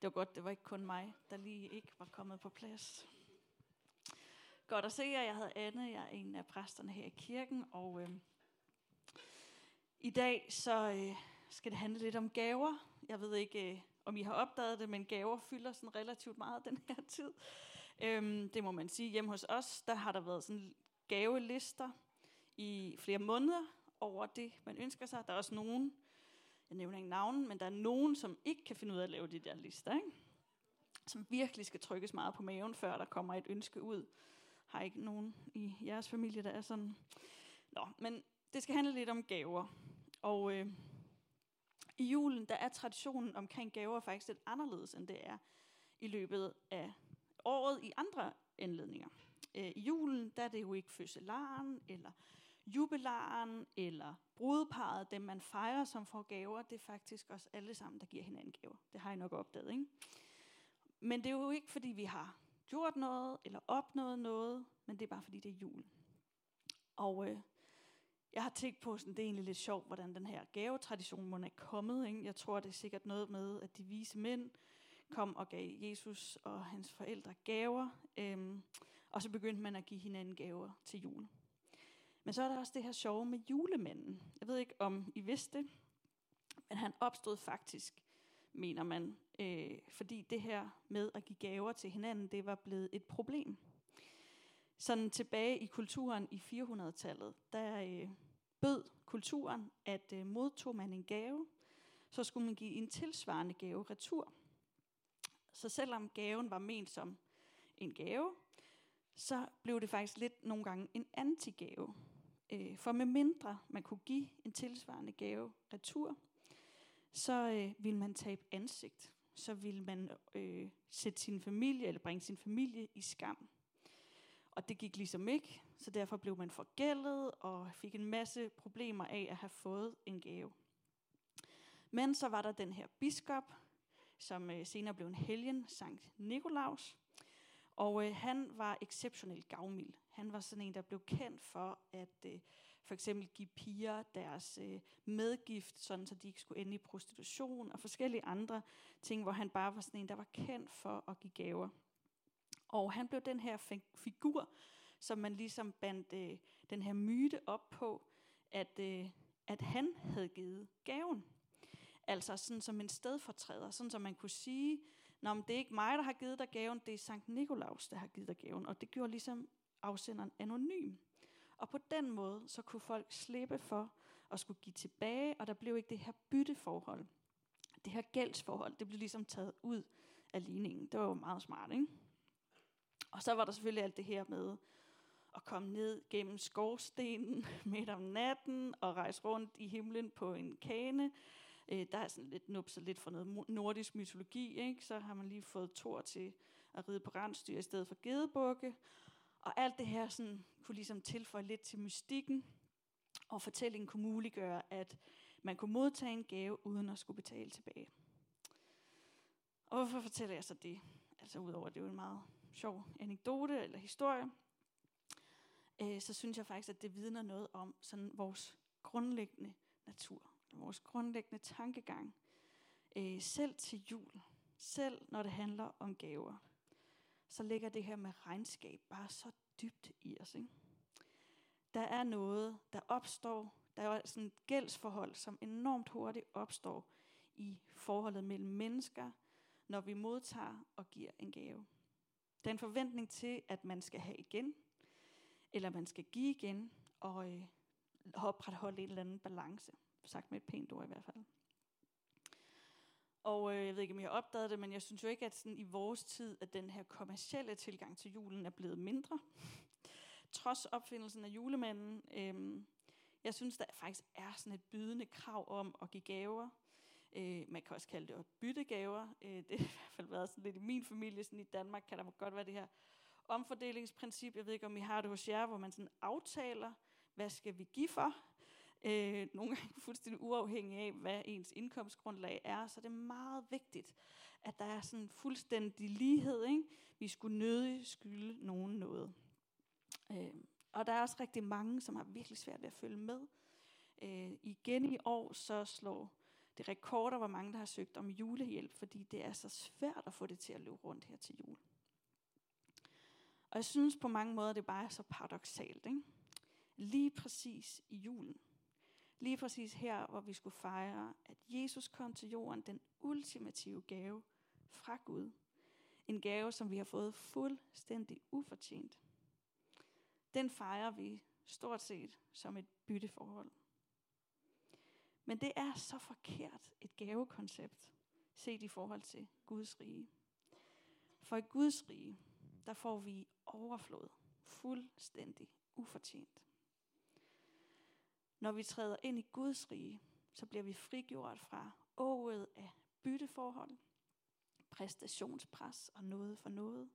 Det var godt, det var ikke kun mig, der lige ikke var kommet på plads. Godt at se jer. Jeg hedder Anne. Jeg er en af præsterne her i kirken. Og øh, i dag så øh, skal det handle lidt om gaver. Jeg ved ikke, øh, om I har opdaget det, men gaver fylder sådan relativt meget den her tid. Øhm, det må man sige. Hjemme hos os, der har der været sådan gavelister i flere måneder over det, man ønsker sig. Der er også nogen, jeg nævner ikke navnen, men der er nogen, som ikke kan finde ud af at lave de der lister, ikke? som virkelig skal trykkes meget på maven, før der kommer et ønske ud. Har ikke nogen i jeres familie, der er sådan. Nå, men det skal handle lidt om gaver. Og øh, i julen, der er traditionen omkring gaver faktisk lidt anderledes, end det er i løbet af året i andre anledninger. Øh, I julen, der er det jo ikke fødselaren, eller jubilaren, eller brudeparet, dem man fejrer, som får gaver. Det er faktisk os alle sammen, der giver hinanden gaver. Det har I nok opdaget, ikke? Men det er jo ikke, fordi vi har gjort noget, eller opnået noget, men det er bare, fordi det er jul. Og øh, jeg har tænkt på, sådan, det er egentlig lidt sjovt, hvordan den her gavetradition må er kommet. Ikke? Jeg tror, det er sikkert noget med, at de vise mænd kom og gav Jesus og hans forældre gaver. Øhm, og så begyndte man at give hinanden gaver til jul. Men så er der også det her sjove med julemanden. Jeg ved ikke, om I vidste det, men han opstod faktisk, mener man, øh, fordi det her med at give gaver til hinanden, det var blevet et problem. Sådan tilbage i kulturen i 400-tallet, der øh, bød kulturen, at øh, modtog man en gave, så skulle man give en tilsvarende gave retur. Så selvom gaven var ment som en gave, så blev det faktisk lidt nogle gange en antigave. Øh, for med mindre man kunne give en tilsvarende gave retur, så øh, ville man tabe ansigt. Så ville man øh, sætte sin familie, eller bringe sin familie i skam. Og det gik ligesom ikke, så derfor blev man forgældet og fik en masse problemer af at have fået en gave. Men så var der den her biskop, som øh, senere blev en helgen, Sankt Nikolaus. Og øh, han var exceptionelt gavmild. Han var sådan en, der blev kendt for at øh, for eksempel give piger deres øh, medgift, sådan så de ikke skulle ende i prostitution og forskellige andre ting, hvor han bare var sådan en, der var kendt for at give gaver. Og han blev den her figur, som man ligesom bandt øh, den her myte op på, at, øh, at han havde givet gaven. Altså sådan som en stedfortræder, sådan som man kunne sige, Nå, men det er ikke mig, der har givet dig gaven, det er Sankt Nikolaus, der har givet dig gaven. Og det gjorde ligesom afsenderen anonym. Og på den måde, så kunne folk slippe for at skulle give tilbage, og der blev ikke det her bytteforhold. Det her gældsforhold, det blev ligesom taget ud af ligningen. Det var jo meget smart, ikke? Og så var der selvfølgelig alt det her med at komme ned gennem skorstenen midt om natten og rejse rundt i himlen på en kane. Øh, der er sådan lidt nupset lidt fra noget nordisk mytologi, ikke? Så har man lige fået Thor til at ride på rensdyr i stedet for gedebukke. Og alt det her sådan, kunne ligesom tilføje lidt til mystikken, og fortællingen kunne muliggøre, at man kunne modtage en gave, uden at skulle betale tilbage. Og hvorfor fortæller jeg så det? Altså udover, at det er jo en meget sjov anekdote eller historie, øh, så synes jeg faktisk, at det vidner noget om sådan vores grundlæggende natur, vores grundlæggende tankegang, øh, selv til jul, selv når det handler om gaver, så ligger det her med regnskab bare så dybt i os. Ikke? Der er noget, der opstår, der er sådan et gældsforhold, som enormt hurtigt opstår i forholdet mellem mennesker, når vi modtager og giver en gave. Der er en forventning til, at man skal have igen, eller man skal give igen, og øh, opretholde en eller anden balance. Sagt med et pænt ord i hvert fald. Og øh, jeg ved ikke, om I har opdaget det, men jeg synes jo ikke, at sådan i vores tid, at den her kommercielle tilgang til julen er blevet mindre. Trods opfindelsen af julemanden. Øh, jeg synes, der faktisk er sådan et bydende krav om at give gaver. Øh, man kan også kalde det at bytte gaver. Øh, det har i hvert fald været sådan lidt i min familie. Sådan I Danmark kan der godt være det her omfordelingsprincip. Jeg ved ikke, om I har det hos jer, hvor man sådan aftaler, hvad skal vi give for? Øh, nogle gange fuldstændig uafhængig af, hvad ens indkomstgrundlag er, så det er meget vigtigt, at der er sådan fuldstændig lighed. Ikke? Vi skulle nødig skylde nogen noget. Øh, og der er også rigtig mange, som har virkelig svært ved at følge med. Øh, igen i år, så slår Det rekorder, hvor mange der har søgt om julehjælp, fordi det er så svært at få det til at løbe rundt her til jul. Og jeg synes på mange måder, det bare er så paradoxalt. Ikke? Lige præcis i julen. Lige præcis her, hvor vi skulle fejre, at Jesus kom til jorden, den ultimative gave fra Gud. En gave, som vi har fået fuldstændig ufortjent. Den fejrer vi stort set som et bytteforhold. Men det er så forkert et gavekoncept, set i forhold til Guds rige. For i Guds rige, der får vi overflod, fuldstændig ufortjent. Når vi træder ind i Guds rige, så bliver vi frigjort fra året af bytteforhold, præstationspres og noget for noget.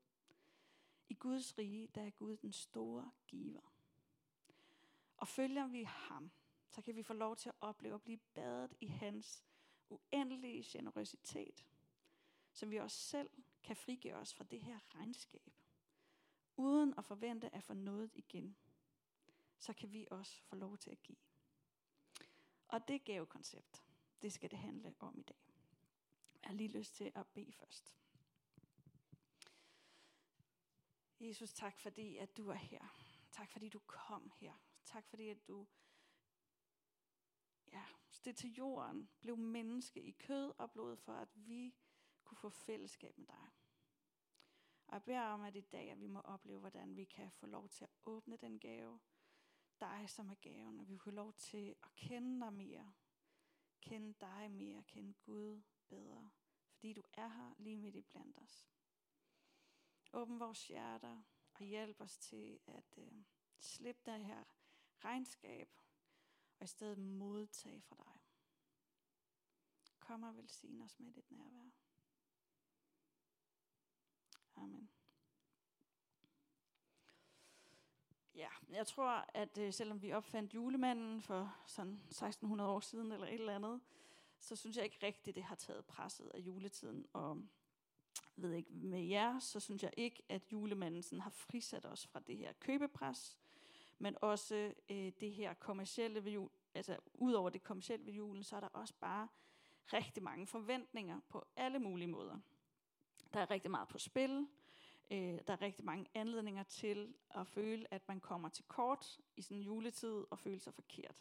I Guds rige, der er Gud den store giver. Og følger vi ham, så kan vi få lov til at opleve at blive badet i hans uendelige generøsitet, så vi også selv kan frigøre os fra det her regnskab, uden at forvente at få noget igen, så kan vi også få lov til at give. Og det gavekoncept, det skal det handle om i dag. Jeg har lige lyst til at bede først. Jesus, tak fordi, at du er her. Tak fordi du kom her. Tak fordi, at du ja, steg til jorden, blev menneske i kød og blod, for at vi kunne få fællesskab med dig. Og jeg beder om, at i dag, at vi må opleve, hvordan vi kan få lov til at åbne den gave, dig som er gaven, og vi får lov til at kende dig mere, kende dig mere, kende Gud bedre, fordi du er her lige midt i blandt os. Åbn vores hjerter og hjælp os til at øh, slippe det her regnskab og i stedet modtage fra dig. Kom og velsign os med dit nærvær. Amen. Ja, jeg tror, at øh, selvom vi opfandt julemanden for sådan 1600 år siden eller et eller andet, så synes jeg ikke rigtigt, det har taget presset af juletiden. Og ved ikke med jer, så synes jeg ikke, at julemanden sådan har frisat os fra det her købepres, men også øh, det her kommercielle ved jul, altså ud over det kommercielle ved julen, så er der også bare rigtig mange forventninger på alle mulige måder. Der er rigtig meget på spil. Øh, der er rigtig mange anledninger til at føle, at man kommer til kort i sådan en juletid og føle sig forkert.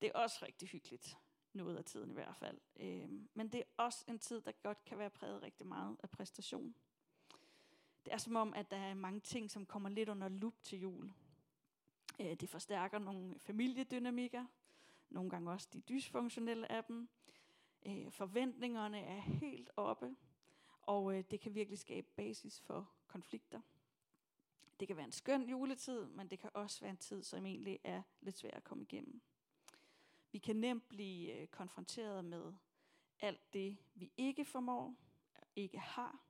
Det er også rigtig hyggeligt, noget af tiden i hvert fald. Øh, men det er også en tid, der godt kan være præget rigtig meget af præstation. Det er som om, at der er mange ting, som kommer lidt under lup til jul. Øh, det forstærker nogle familiedynamikker, nogle gange også de dysfunktionelle af dem. Øh, forventningerne er helt oppe, og øh, det kan virkelig skabe basis for konflikter. Det kan være en skøn juletid, men det kan også være en tid, som egentlig er lidt svær at komme igennem. Vi kan nemt blive øh, konfronteret med alt det, vi ikke formår, ikke har,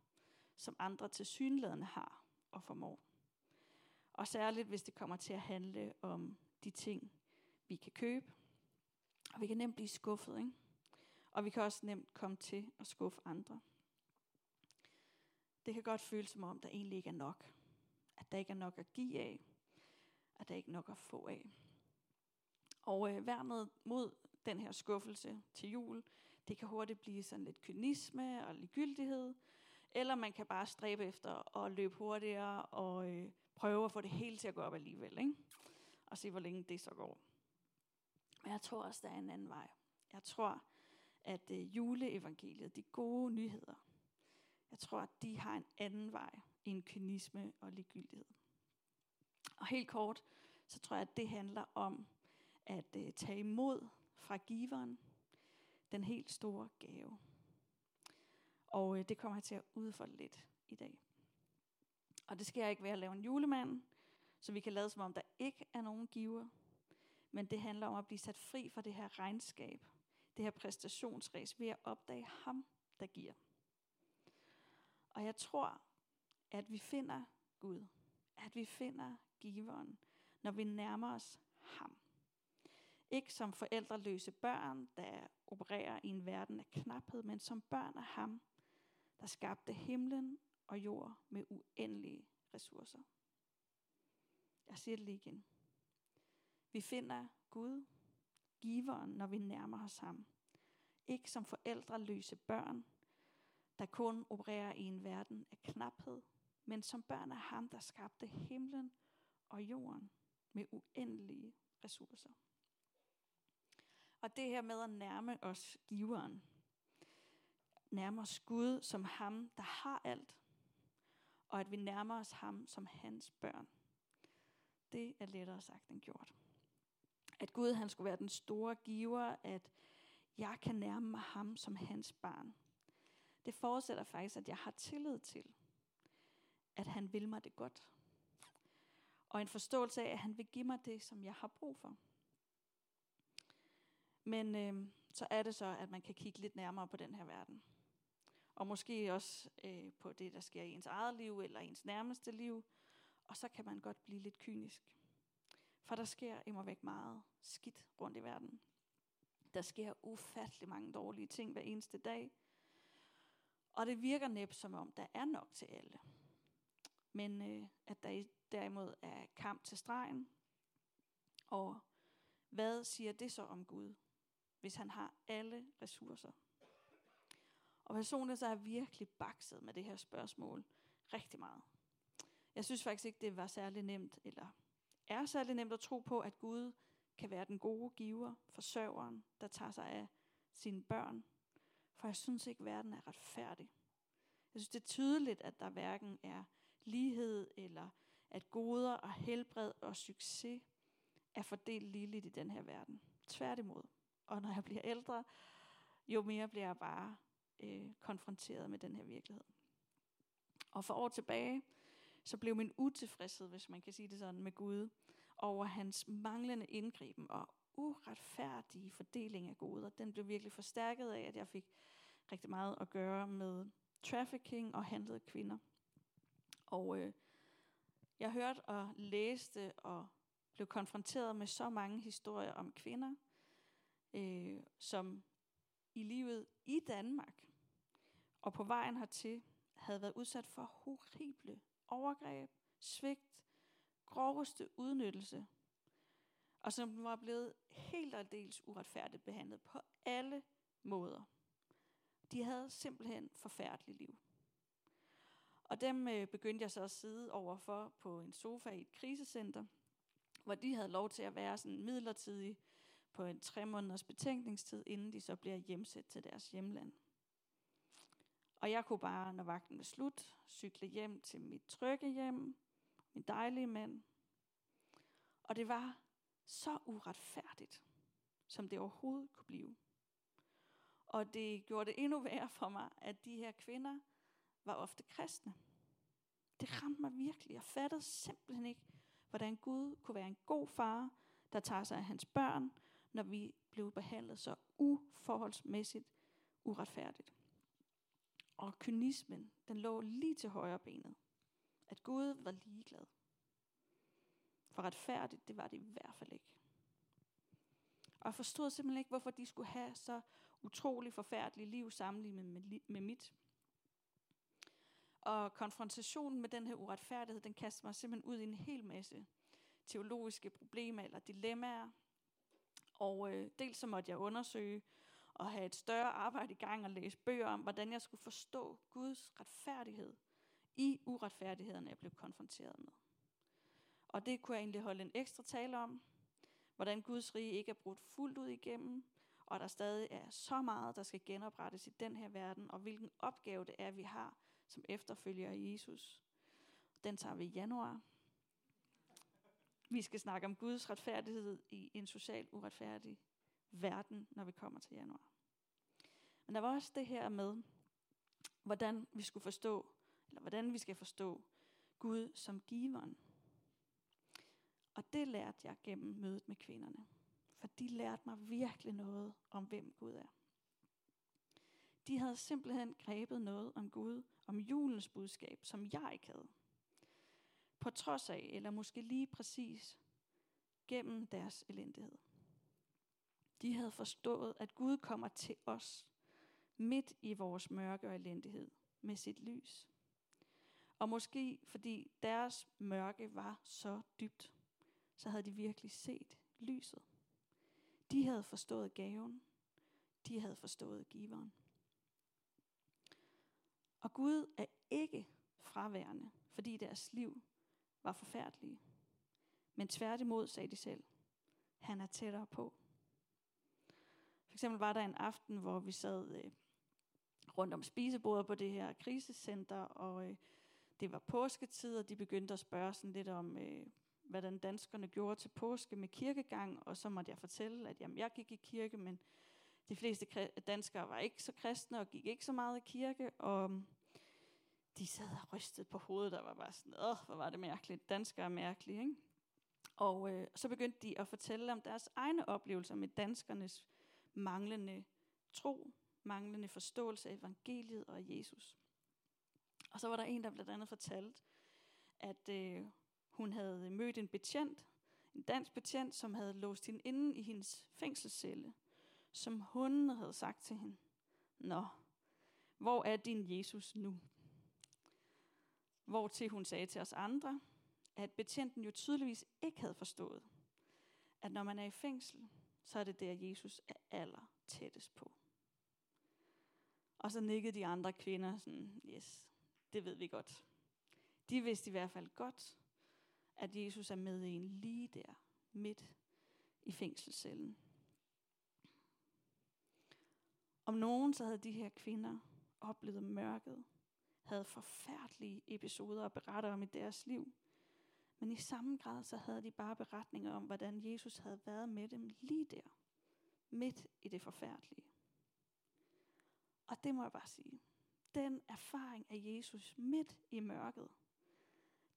som andre til synlædende har og formår. Og særligt, hvis det kommer til at handle om de ting, vi kan købe. Og vi kan nemt blive skuffet, ikke? Og vi kan også nemt komme til at skuffe andre. Det kan godt føles som om, der egentlig ikke er nok. At der ikke er nok at give af. At der ikke er nok at få af. Og øh, værnet mod den her skuffelse til jul, det kan hurtigt blive sådan lidt kynisme og ligegyldighed. Eller man kan bare stræbe efter at løbe hurtigere og øh, prøve at få det hele til at gå op alligevel, ikke? og se, hvor længe det så går. Men jeg tror også, der er en anden vej. Jeg tror, at øh, juleevangeliet, de gode nyheder, jeg tror, at de har en anden vej end kynisme og ligegyldighed. Og helt kort, så tror jeg, at det handler om at øh, tage imod fra giveren den helt store gave. Og øh, det kommer jeg til at udfolde lidt i dag. Og det skal ikke være at lave en julemand, så vi kan lade som om, der ikke er nogen giver. Men det handler om at blive sat fri fra det her regnskab, det her præstationsræs, ved at opdage ham, der giver. Og jeg tror, at vi finder Gud, at vi finder giveren, når vi nærmer os ham. Ikke som forældreløse børn, der opererer i en verden af knaphed, men som børn af ham, der skabte himlen og jord med uendelige ressourcer. Jeg siger det lige igen. Vi finder Gud, giveren, når vi nærmer os ham. Ikke som forældreløse børn, der kun opererer i en verden af knaphed, men som børn af ham, der skabte himlen og jorden med uendelige ressourcer. Og det her med at nærme os giveren, nærme os Gud som ham, der har alt, og at vi nærmer os ham som hans børn, det er lettere sagt end gjort. At Gud han skulle være den store giver, at jeg kan nærme mig ham som hans barn. Det forudsætter faktisk, at jeg har tillid til, at han vil mig det godt. Og en forståelse af, at han vil give mig det, som jeg har brug for. Men øh, så er det så, at man kan kigge lidt nærmere på den her verden. Og måske også øh, på det, der sker i ens eget liv eller ens nærmeste liv. Og så kan man godt blive lidt kynisk. For der sker immer væk meget skidt rundt i verden. Der sker ufattelig mange dårlige ting hver eneste dag. Og det virker næppe som om, der er nok til alle. Men øh, at der derimod er kamp til stregen. Og hvad siger det så om Gud, hvis han har alle ressourcer? Og personligt så er jeg virkelig bakset med det her spørgsmål rigtig meget. Jeg synes faktisk ikke, det var særlig nemt, eller er særlig nemt at tro på, at Gud kan være den gode giver, forsørgeren, der tager sig af sine børn. For jeg synes ikke, at verden er retfærdig. Jeg synes, det er tydeligt, at der hverken er lighed, eller at goder og helbred og succes er fordelt ligeligt i den her verden. Tværtimod. Og når jeg bliver ældre, jo mere bliver jeg bare øh, konfronteret med den her virkelighed. Og for år tilbage, så blev min utilfredshed, hvis man kan sige det sådan, med Gud, over hans manglende indgriben og uretfærdige fordeling af goder, den blev virkelig forstærket af, at jeg fik rigtig meget at gøre med trafficking og handlede kvinder. Og øh, jeg hørte og læste og blev konfronteret med så mange historier om kvinder, øh, som i livet i Danmark og på vejen hertil havde været udsat for horrible overgreb, svigt, groveste udnyttelse, og som var blevet helt og dels uretfærdigt behandlet på alle måder. De havde simpelthen forfærdeligt liv. Og dem øh, begyndte jeg så at sidde overfor på en sofa i et krisecenter, hvor de havde lov til at være sådan midlertidig på en tre måneders betænkningstid, inden de så bliver hjemsat til deres hjemland. Og jeg kunne bare, når vagten var slut, cykle hjem til mit trygge hjem, min dejlige mand. Og det var så uretfærdigt, som det overhovedet kunne blive. Og det gjorde det endnu værre for mig, at de her kvinder var ofte kristne. Det ramte mig virkelig. Jeg fattede simpelthen ikke, hvordan Gud kunne være en god far, der tager sig af hans børn, når vi blev behandlet så uforholdsmæssigt uretfærdigt. Og kynismen, den lå lige til højre benet. At Gud var ligeglad. For retfærdigt, det var det i hvert fald ikke. Og jeg forstod simpelthen ikke, hvorfor de skulle have så utrolig forfærdelige liv sammenlignet med, med mit. Og konfrontationen med den her uretfærdighed, den kastede mig simpelthen ud i en hel masse teologiske problemer eller dilemmaer. Og øh, dels så måtte jeg undersøge, og have et større arbejde i gang og læse bøger om, hvordan jeg skulle forstå Guds retfærdighed i uretfærdighederne, jeg blev konfronteret med. Og det kunne jeg egentlig holde en ekstra tale om, hvordan Guds rige ikke er brudt fuldt ud igennem, og der stadig er så meget, der skal genoprettes i den her verden, og hvilken opgave det er, vi har som efterfølger af Jesus. Den tager vi i januar. Vi skal snakke om Guds retfærdighed i en social uretfærdig verden, når vi kommer til januar. Men der var også det her med, hvordan vi skulle forstå, eller hvordan vi skal forstå Gud som giveren. Og det lærte jeg gennem mødet med kvinderne. For de lærte mig virkelig noget om, hvem Gud er. De havde simpelthen grebet noget om Gud, om julens budskab, som jeg ikke havde. På trods af, eller måske lige præcis gennem deres elendighed. De havde forstået, at Gud kommer til os midt i vores mørke og elendighed med sit lys. Og måske fordi deres mørke var så dybt, så havde de virkelig set lyset. De havde forstået gaven. de havde forstået giveren. Og Gud er ikke fraværende, fordi deres liv var forfærdelige. Men tværtimod, sagde de selv, han er tættere på. For eksempel var der en aften, hvor vi sad øh, rundt om spisebordet på det her krisecenter, og øh, det var påsketid, og de begyndte at spørge sådan lidt om, øh, hvordan danskerne gjorde til påske med kirkegang, og så måtte jeg fortælle, at jamen, jeg gik i kirke, men de fleste danskere var ikke så kristne og gik ikke så meget i kirke, og um, de sad og rystede på hovedet, der var bare sådan, åh, hvor var det mærkeligt, danskere er mærkelige, ikke? Og øh, så begyndte de at fortælle om deres egne oplevelser med danskernes manglende tro, manglende forståelse af evangeliet og Jesus. Og så var der en, der blandt andet fortalte, at øh, hun havde mødt en betjent, en dansk betjent, som havde låst hende inde i hendes fængselscelle, som hun havde sagt til hende, Nå, hvor er din Jesus nu? Hvor til hun sagde til os andre, at betjenten jo tydeligvis ikke havde forstået, at når man er i fængsel, så er det der, Jesus er aller tættest på. Og så nikkede de andre kvinder sådan, yes, det ved vi godt. De vidste i hvert fald godt, at Jesus er med en lige der, midt i fængselscellen. Om nogen så havde de her kvinder oplevet mørket, havde forfærdelige episoder at berette om i deres liv. Men i samme grad så havde de bare beretninger om, hvordan Jesus havde været med dem lige der, midt i det forfærdelige. Og det må jeg bare sige. Den erfaring af Jesus midt i mørket,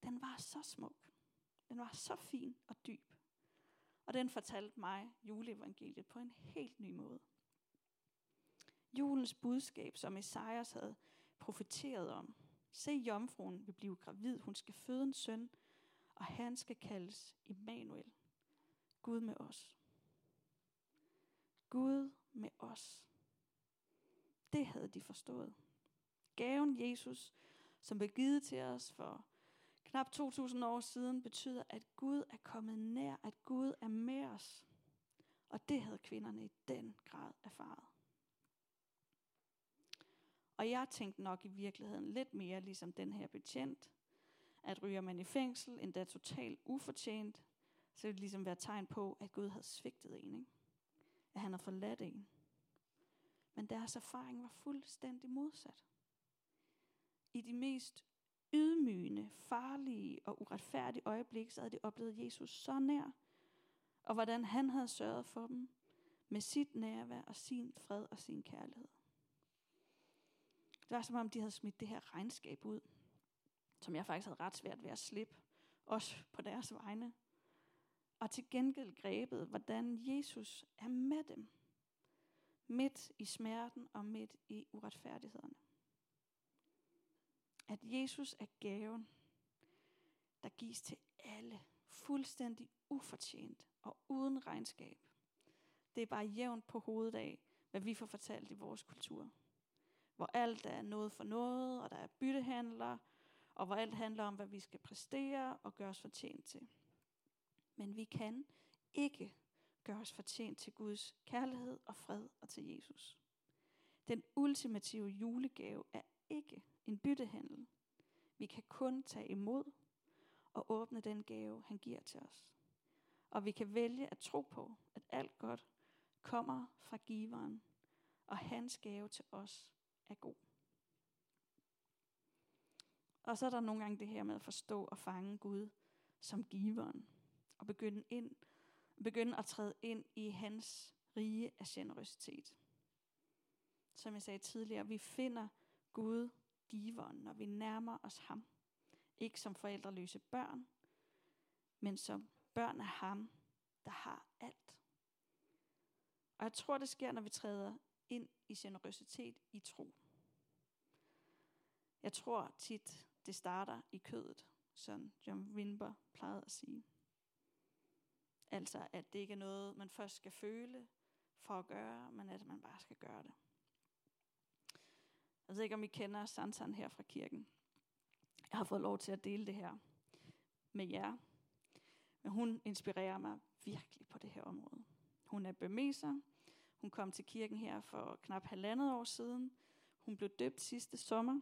den var så smuk. Den var så fin og dyb. Og den fortalte mig juleevangeliet på en helt ny måde. Julens budskab, som Esajas havde profeteret om. Se, jomfruen vil blive gravid, hun skal føde en søn, og han skal kaldes Immanuel. Gud med os. Gud med os. Det havde de forstået. Gaven Jesus, som blev givet til os for knap 2000 år siden, betyder, at Gud er kommet nær, at Gud er med os. Og det havde kvinderne i den grad erfaret. Og jeg tænkte nok i virkeligheden lidt mere ligesom den her betjent, at ryger man i fængsel, endda totalt ufortjent, så ville det ligesom være tegn på, at Gud havde svigtet en. Ikke? At han har forladt en. Men deres erfaring var fuldstændig modsat. I de mest ydmygende, farlige og uretfærdige øjeblik, så havde de oplevet Jesus så nær, og hvordan han havde sørget for dem med sit nærvær og sin fred og sin kærlighed. Det var som om, de havde smidt det her regnskab ud, som jeg faktisk havde ret svært ved at slippe, også på deres vegne. Og til gengæld grebet, hvordan Jesus er med dem, midt i smerten og midt i uretfærdighederne. At Jesus er gaven, der gives til alle, fuldstændig ufortjent og uden regnskab. Det er bare jævnt på hovedet af, hvad vi får fortalt i vores kultur hvor alt er noget for noget, og der er byttehandler, og hvor alt handler om, hvad vi skal præstere og gøre os fortjent til. Men vi kan ikke gøre os fortjent til Guds kærlighed og fred og til Jesus. Den ultimative julegave er ikke en byttehandel. Vi kan kun tage imod og åbne den gave, han giver til os. Og vi kan vælge at tro på, at alt godt kommer fra giveren, og hans gave til os er god. Og så er der nogle gange det her med at forstå og fange Gud som giveren. Og begynde, ind, begynde at træde ind i hans rige af generøsitet. Som jeg sagde tidligere, vi finder Gud giveren, når vi nærmer os ham. Ikke som forældreløse børn, men som børn af ham, der har alt. Og jeg tror, det sker, når vi træder ind i generøsitet i tro. Jeg tror tit, det starter i kødet, som John Wimber plejede at sige. Altså, at det ikke er noget, man først skal føle for at gøre, men at man bare skal gøre det. Jeg ved ikke, om I kender Sansan her fra kirken. Jeg har fået lov til at dele det her med jer. Men hun inspirerer mig virkelig på det her område. Hun er bemeser. Hun kom til kirken her for knap halvandet år siden. Hun blev døbt sidste sommer.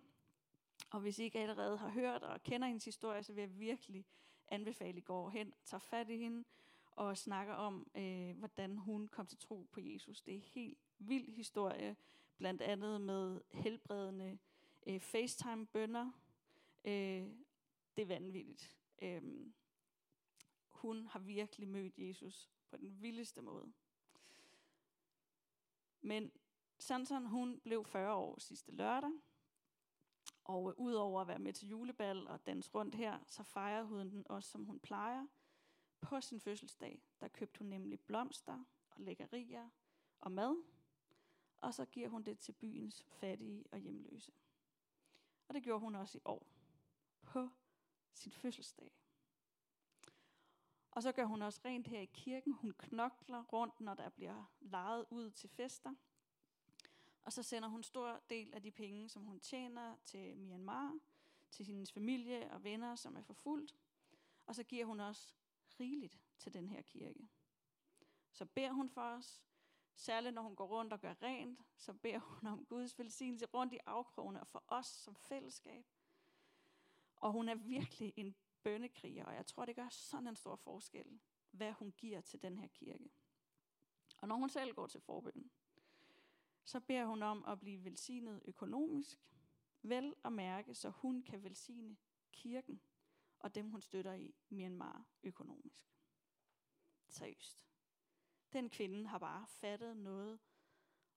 Og hvis I ikke allerede har hørt og kender hendes historie, så vil jeg virkelig anbefale, at I går hen, tager fat i hende og snakker om, øh, hvordan hun kom til tro på Jesus. Det er en helt vild historie, blandt andet med helbredende øh, FaceTime-bønder. Øh, det er vanvittigt. Øh, hun har virkelig mødt Jesus på den vildeste måde. Men Sanson, hun blev 40 år sidste lørdag, og øh, udover at være med til julebal og danse rundt her, så fejrer hun den også, som hun plejer. På sin fødselsdag, der købte hun nemlig blomster og lækkerier og mad, og så giver hun det til byens fattige og hjemløse. Og det gjorde hun også i år, på sin fødselsdag. Og så gør hun også rent her i kirken. Hun knokler rundt, når der bliver lejet ud til fester. Og så sender hun stor del af de penge, som hun tjener til Myanmar, til hendes familie og venner, som er forfulgt. Og så giver hun også rigeligt til den her kirke. Så beder hun for os, særligt når hun går rundt og gør rent, så beder hun om Guds velsignelse rundt i afkrogene og for os som fællesskab. Og hun er virkelig en bønnekriger, og jeg tror, det gør sådan en stor forskel, hvad hun giver til den her kirke. Og når hun selv går til forbøn, så beder hun om at blive velsignet økonomisk, vel at mærke, så hun kan velsigne kirken og dem, hun støtter i Myanmar økonomisk. Seriøst. Den kvinde har bare fattet noget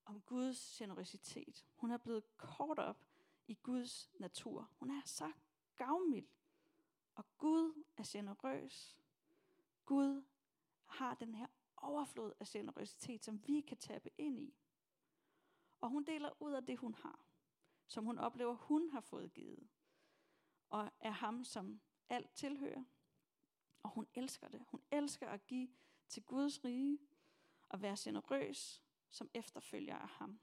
om Guds generøsitet. Hun er blevet kort op i Guds natur. Hun er så gavmild. Og Gud er generøs. Gud har den her overflod af generøsitet, som vi kan tabe ind i. Og hun deler ud af det, hun har, som hun oplever, hun har fået givet. Og er ham, som alt tilhører. Og hun elsker det. Hun elsker at give til Guds rige og være generøs som efterfølger af ham.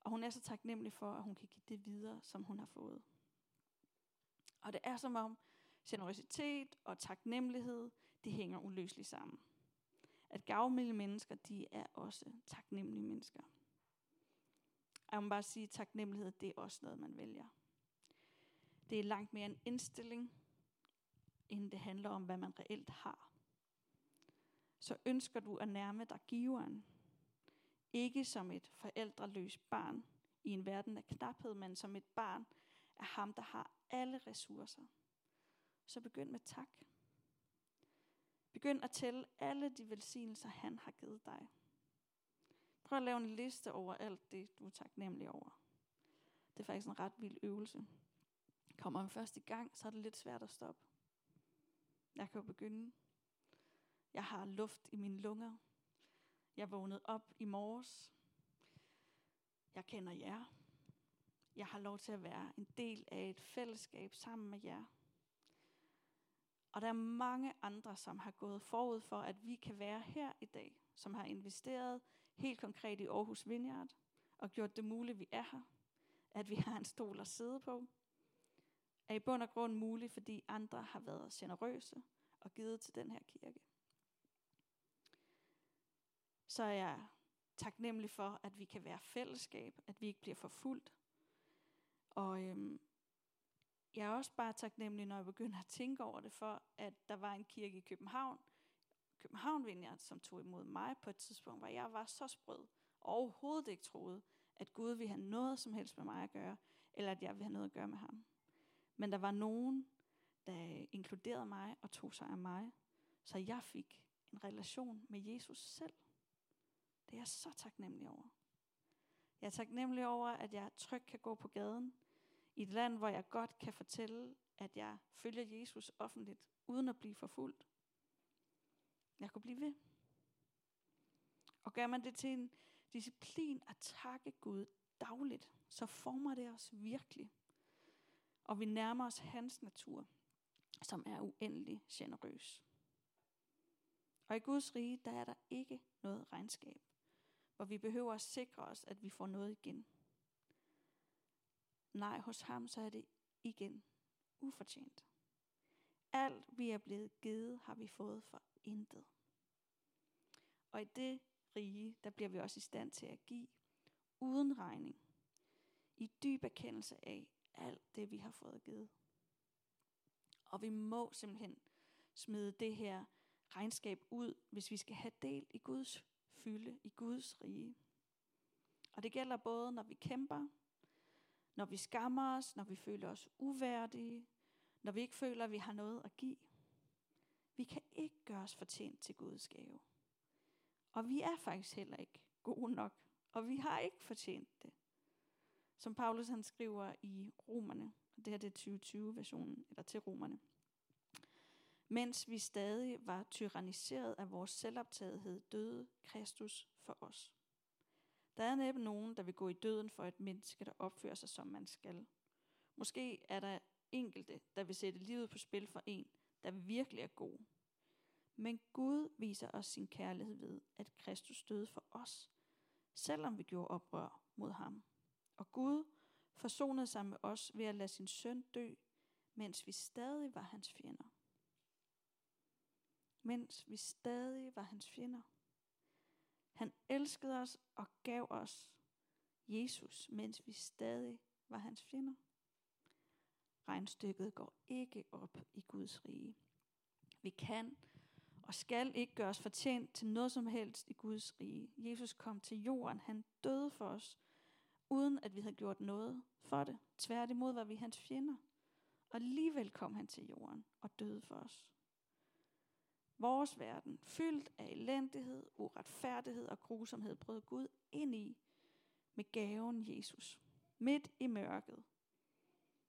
Og hun er så taknemmelig for, at hun kan give det videre, som hun har fået. Og det er som om generøsitet og taknemmelighed, det hænger uløseligt sammen. At gavmilde mennesker, de er også taknemmelige mennesker. Jeg må bare sige, at taknemmelighed, det er også noget, man vælger. Det er langt mere en indstilling, end det handler om, hvad man reelt har. Så ønsker du at nærme dig giveren, ikke som et forældreløst barn i en verden af knaphed, men som et barn af ham, der har alle ressourcer. Så begynd med tak. Begynd at tælle alle de velsignelser, han har givet dig. Prøv at lave en liste over alt det, du er taknemmelig over. Det er faktisk en ret vild øvelse. Kommer man først i gang, så er det lidt svært at stoppe. Jeg kan jo begynde. Jeg har luft i mine lunger. Jeg vågnede op i morges. Jeg kender jer. Jeg har lov til at være en del af et fællesskab sammen med jer. Og der er mange andre, som har gået forud for, at vi kan være her i dag, som har investeret helt konkret i Aarhus Vineyard, og gjort det muligt, at vi er her, at vi har en stol at sidde på, er i bund og grund muligt, fordi andre har været generøse og givet til den her kirke. Så er jeg taknemmelig for, at vi kan være fællesskab, at vi ikke bliver forfulgt. Og øhm, jeg er også bare taknemmelig, når jeg begynder at tænke over det, for at der var en kirke i København, København Vineyard, som tog imod mig på et tidspunkt, hvor jeg var så sprød, og overhovedet ikke troede, at Gud ville have noget som helst med mig at gøre, eller at jeg ville have noget at gøre med ham. Men der var nogen, der inkluderede mig og tog sig af mig, så jeg fik en relation med Jesus selv. Det er jeg så taknemmelig over. Jeg er taknemmelig over, at jeg trygt kan gå på gaden i et land, hvor jeg godt kan fortælle, at jeg følger Jesus offentligt, uden at blive forfulgt. Jeg kunne blive ved. Og gør man det til en disciplin at takke Gud dagligt, så former det os virkelig. Og vi nærmer os hans natur, som er uendelig generøs. Og i Guds rige, der er der ikke noget regnskab, hvor vi behøver at sikre os, at vi får noget igen. Nej, hos ham så er det igen ufortjent. Alt vi er blevet givet, har vi fået for intet. Og i det rige, der bliver vi også i stand til at give uden regning. I dyb erkendelse af alt det, vi har fået givet. Og vi må simpelthen smide det her regnskab ud, hvis vi skal have del i Guds fylde, i Guds rige. Og det gælder både, når vi kæmper, når vi skammer os, når vi føler os uværdige, når vi ikke føler, at vi har noget at give. Vi kan ikke gøre os fortjent til Guds gave. Og vi er faktisk heller ikke gode nok, og vi har ikke fortjent det. Som Paulus han skriver i Romerne, og det her det er 2020-versionen, eller til Romerne. Mens vi stadig var tyranniseret af vores selvoptagethed, døde Kristus for os. Der er næppe nogen, der vil gå i døden for et menneske, der opfører sig, som man skal. Måske er der enkelte, der vil sætte livet på spil for en, der virkelig er god. Men Gud viser os sin kærlighed ved, at Kristus døde for os, selvom vi gjorde oprør mod ham. Og Gud forsonede sig med os ved at lade sin søn dø, mens vi stadig var hans fjender. Mens vi stadig var hans fjender. Han elskede os og gav os Jesus, mens vi stadig var hans fjender. Regnstykket går ikke op i Guds rige. Vi kan og skal ikke gøre os fortjent til noget som helst i Guds rige. Jesus kom til jorden, han døde for os, uden at vi havde gjort noget for det. Tværtimod var vi hans fjender. Og alligevel kom han til jorden og døde for os. Vores verden, fyldt af elendighed, uretfærdighed og grusomhed, brød Gud ind i med gaven Jesus. Midt i mørket.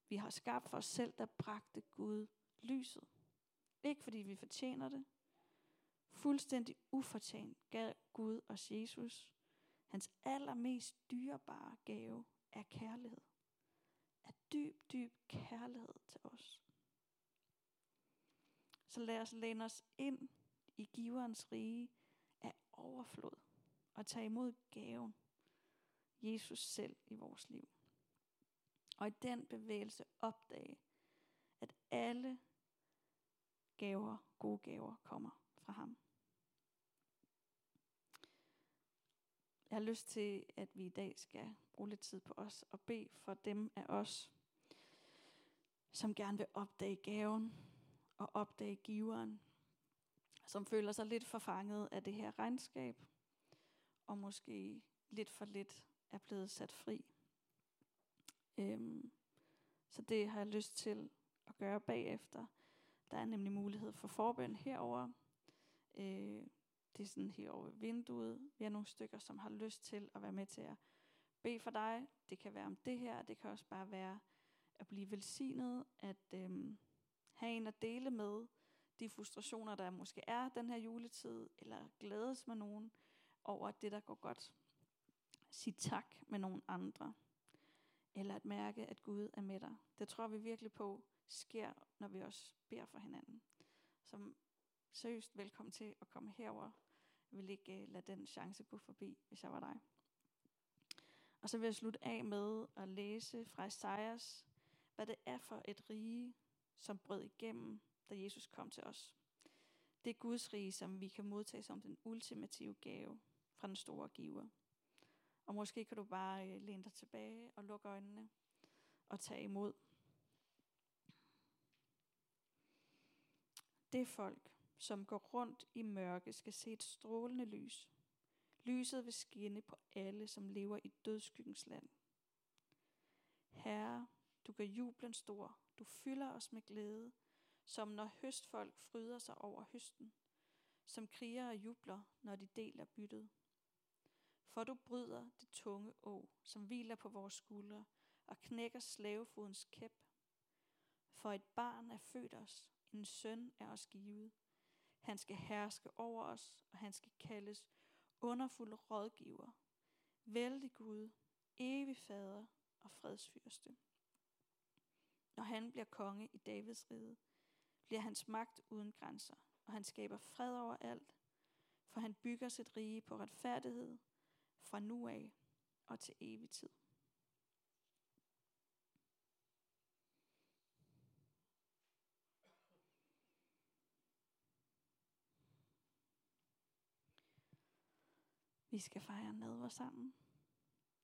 Vi har skabt for os selv, der bragte Gud lyset. Ikke fordi vi fortjener det. Fuldstændig ufortjent gav Gud os Jesus. Hans allermest dyrebare gave er kærlighed. Er dyb, dyb kærlighed til os. Så lad os læne os ind i giverens rige af overflod og tage imod gaven, Jesus selv i vores liv. Og i den bevægelse opdage, at alle gaver, gode gaver, kommer fra ham. Jeg har lyst til, at vi i dag skal bruge lidt tid på os og bede for dem af os, som gerne vil opdage gaven og opdage giveren, som føler sig lidt forfanget af det her regnskab, og måske lidt for lidt er blevet sat fri. Øhm, så det har jeg lyst til at gøre bagefter. Der er nemlig mulighed for forbøn herover. Øh, det er sådan herovre ved vinduet. Vi er nogle stykker, som har lyst til at være med til at bede for dig. Det kan være om det her. Det kan også bare være at blive velsignet. At øhm, have en at dele med de frustrationer, der måske er den her juletid. Eller glædes med nogen over det, der går godt. Sig tak med nogle andre. Eller at mærke, at Gud er med dig. Det tror vi virkelig på sker, når vi også beder for hinanden. Så seriøst velkommen til at komme herover. Jeg vil ikke uh, lade den chance gå forbi, hvis jeg var dig. Og så vil jeg slutte af med at læse fra Esajas, hvad det er for et rige, som brød igennem, da Jesus kom til os. Det er Guds rige, som vi kan modtage som den ultimative gave fra den store giver. Og måske kan du bare øh, læne dig tilbage og lukke øjnene og tage imod. Det folk, som går rundt i mørke, skal se et strålende lys. Lyset vil skinne på alle, som lever i dødskyggens land. Herre, du gør jublen stor. Du fylder os med glæde, som når høstfolk fryder sig over høsten, som kriger og jubler, når de deler byttet. For du bryder det tunge å, som hviler på vores skuldre, og knækker slavefodens kæp. For et barn er født os, en søn er os givet. Han skal herske over os, og han skal kaldes underfuld rådgiver, vældig Gud, evig fader og fredsfyrste. Når han bliver konge i Davids rige, bliver hans magt uden grænser, og han skaber fred over alt, for han bygger sit rige på retfærdighed fra nu af og til evig tid. Vi skal fejre nadver sammen.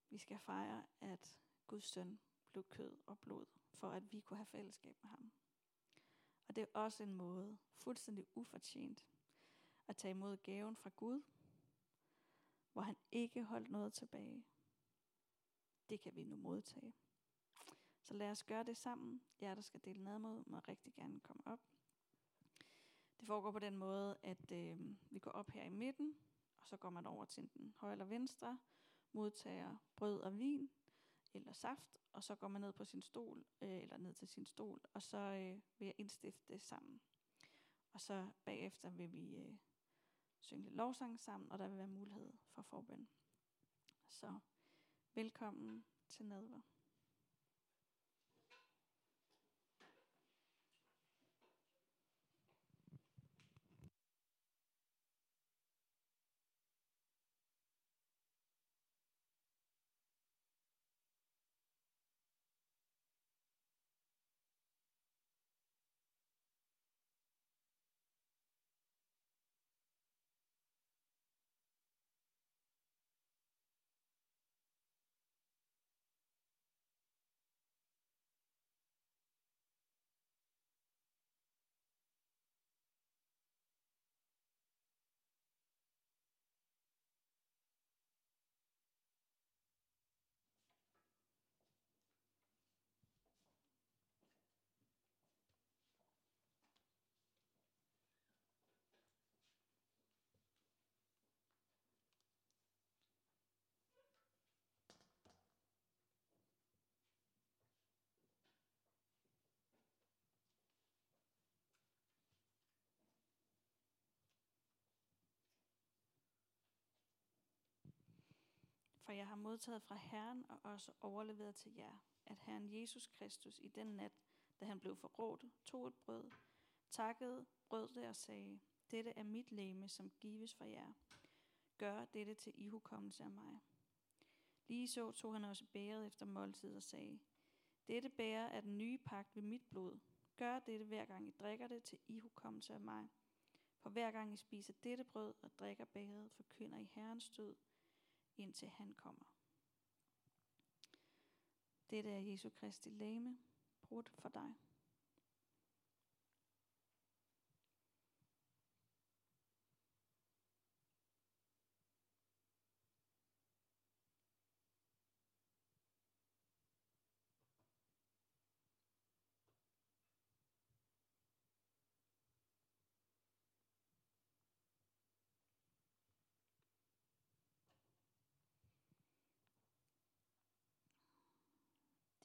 Vi skal fejre, at Guds søn blev kød og blod, for at vi kunne have fællesskab med ham. Og det er også en måde, fuldstændig ufortjent, at tage imod gaven fra Gud, hvor han ikke holdt noget tilbage. Det kan vi nu modtage. Så lad os gøre det sammen. Jer, der skal dele nadmod, må rigtig gerne komme op. Det foregår på den måde, at øh, vi går op her i midten, og så går man over til den højre eller venstre, modtager brød og vin, eller saft, og så går man ned på sin stol, øh, eller ned til sin stol, og så øh, vil jeg indstifte det sammen. Og så bagefter vil vi øh, synge lidt lovsang sammen, og der vil være mulighed for forbøn. Så velkommen til nadver. For jeg har modtaget fra Herren og også overleveret til jer, at Herren Jesus Kristus i den nat, da han blev forrådt, tog et brød, takkede, brød det og sagde, dette er mit læme, som gives for jer. Gør dette til ihukommelse af mig. Lige så tog han også bæret efter måltid og sagde, dette bærer er den nye pagt ved mit blod. Gør dette hver gang I drikker det til ihukommelse af mig. For hver gang I spiser dette brød og drikker bæret, forkynder I Herrens død, indtil han kommer. Dette er Jesu Kristi læme, brudt for dig.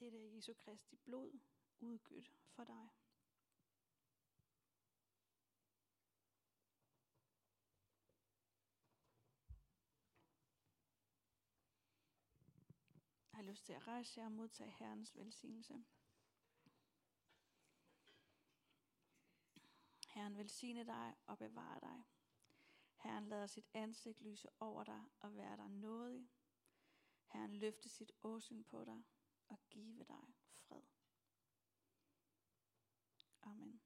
Dette er Jesu Kristi blod, udgydt for dig. Jeg har lyst til at rejse jer og modtage Herrens velsignelse. Herren velsigne dig og bevare dig. Herren lader sit ansigt lyse over dig og være dig nådig. Herren løfte sit åsyn på dig og give dig fred. Amen.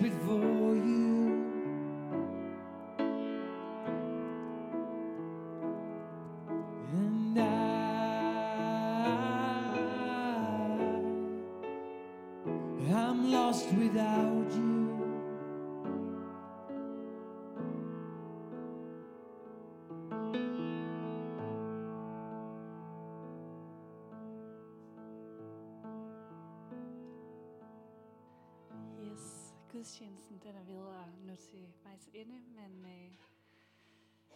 with voice. Gudstjenesten den er ved at nå til vejs ende, men øh,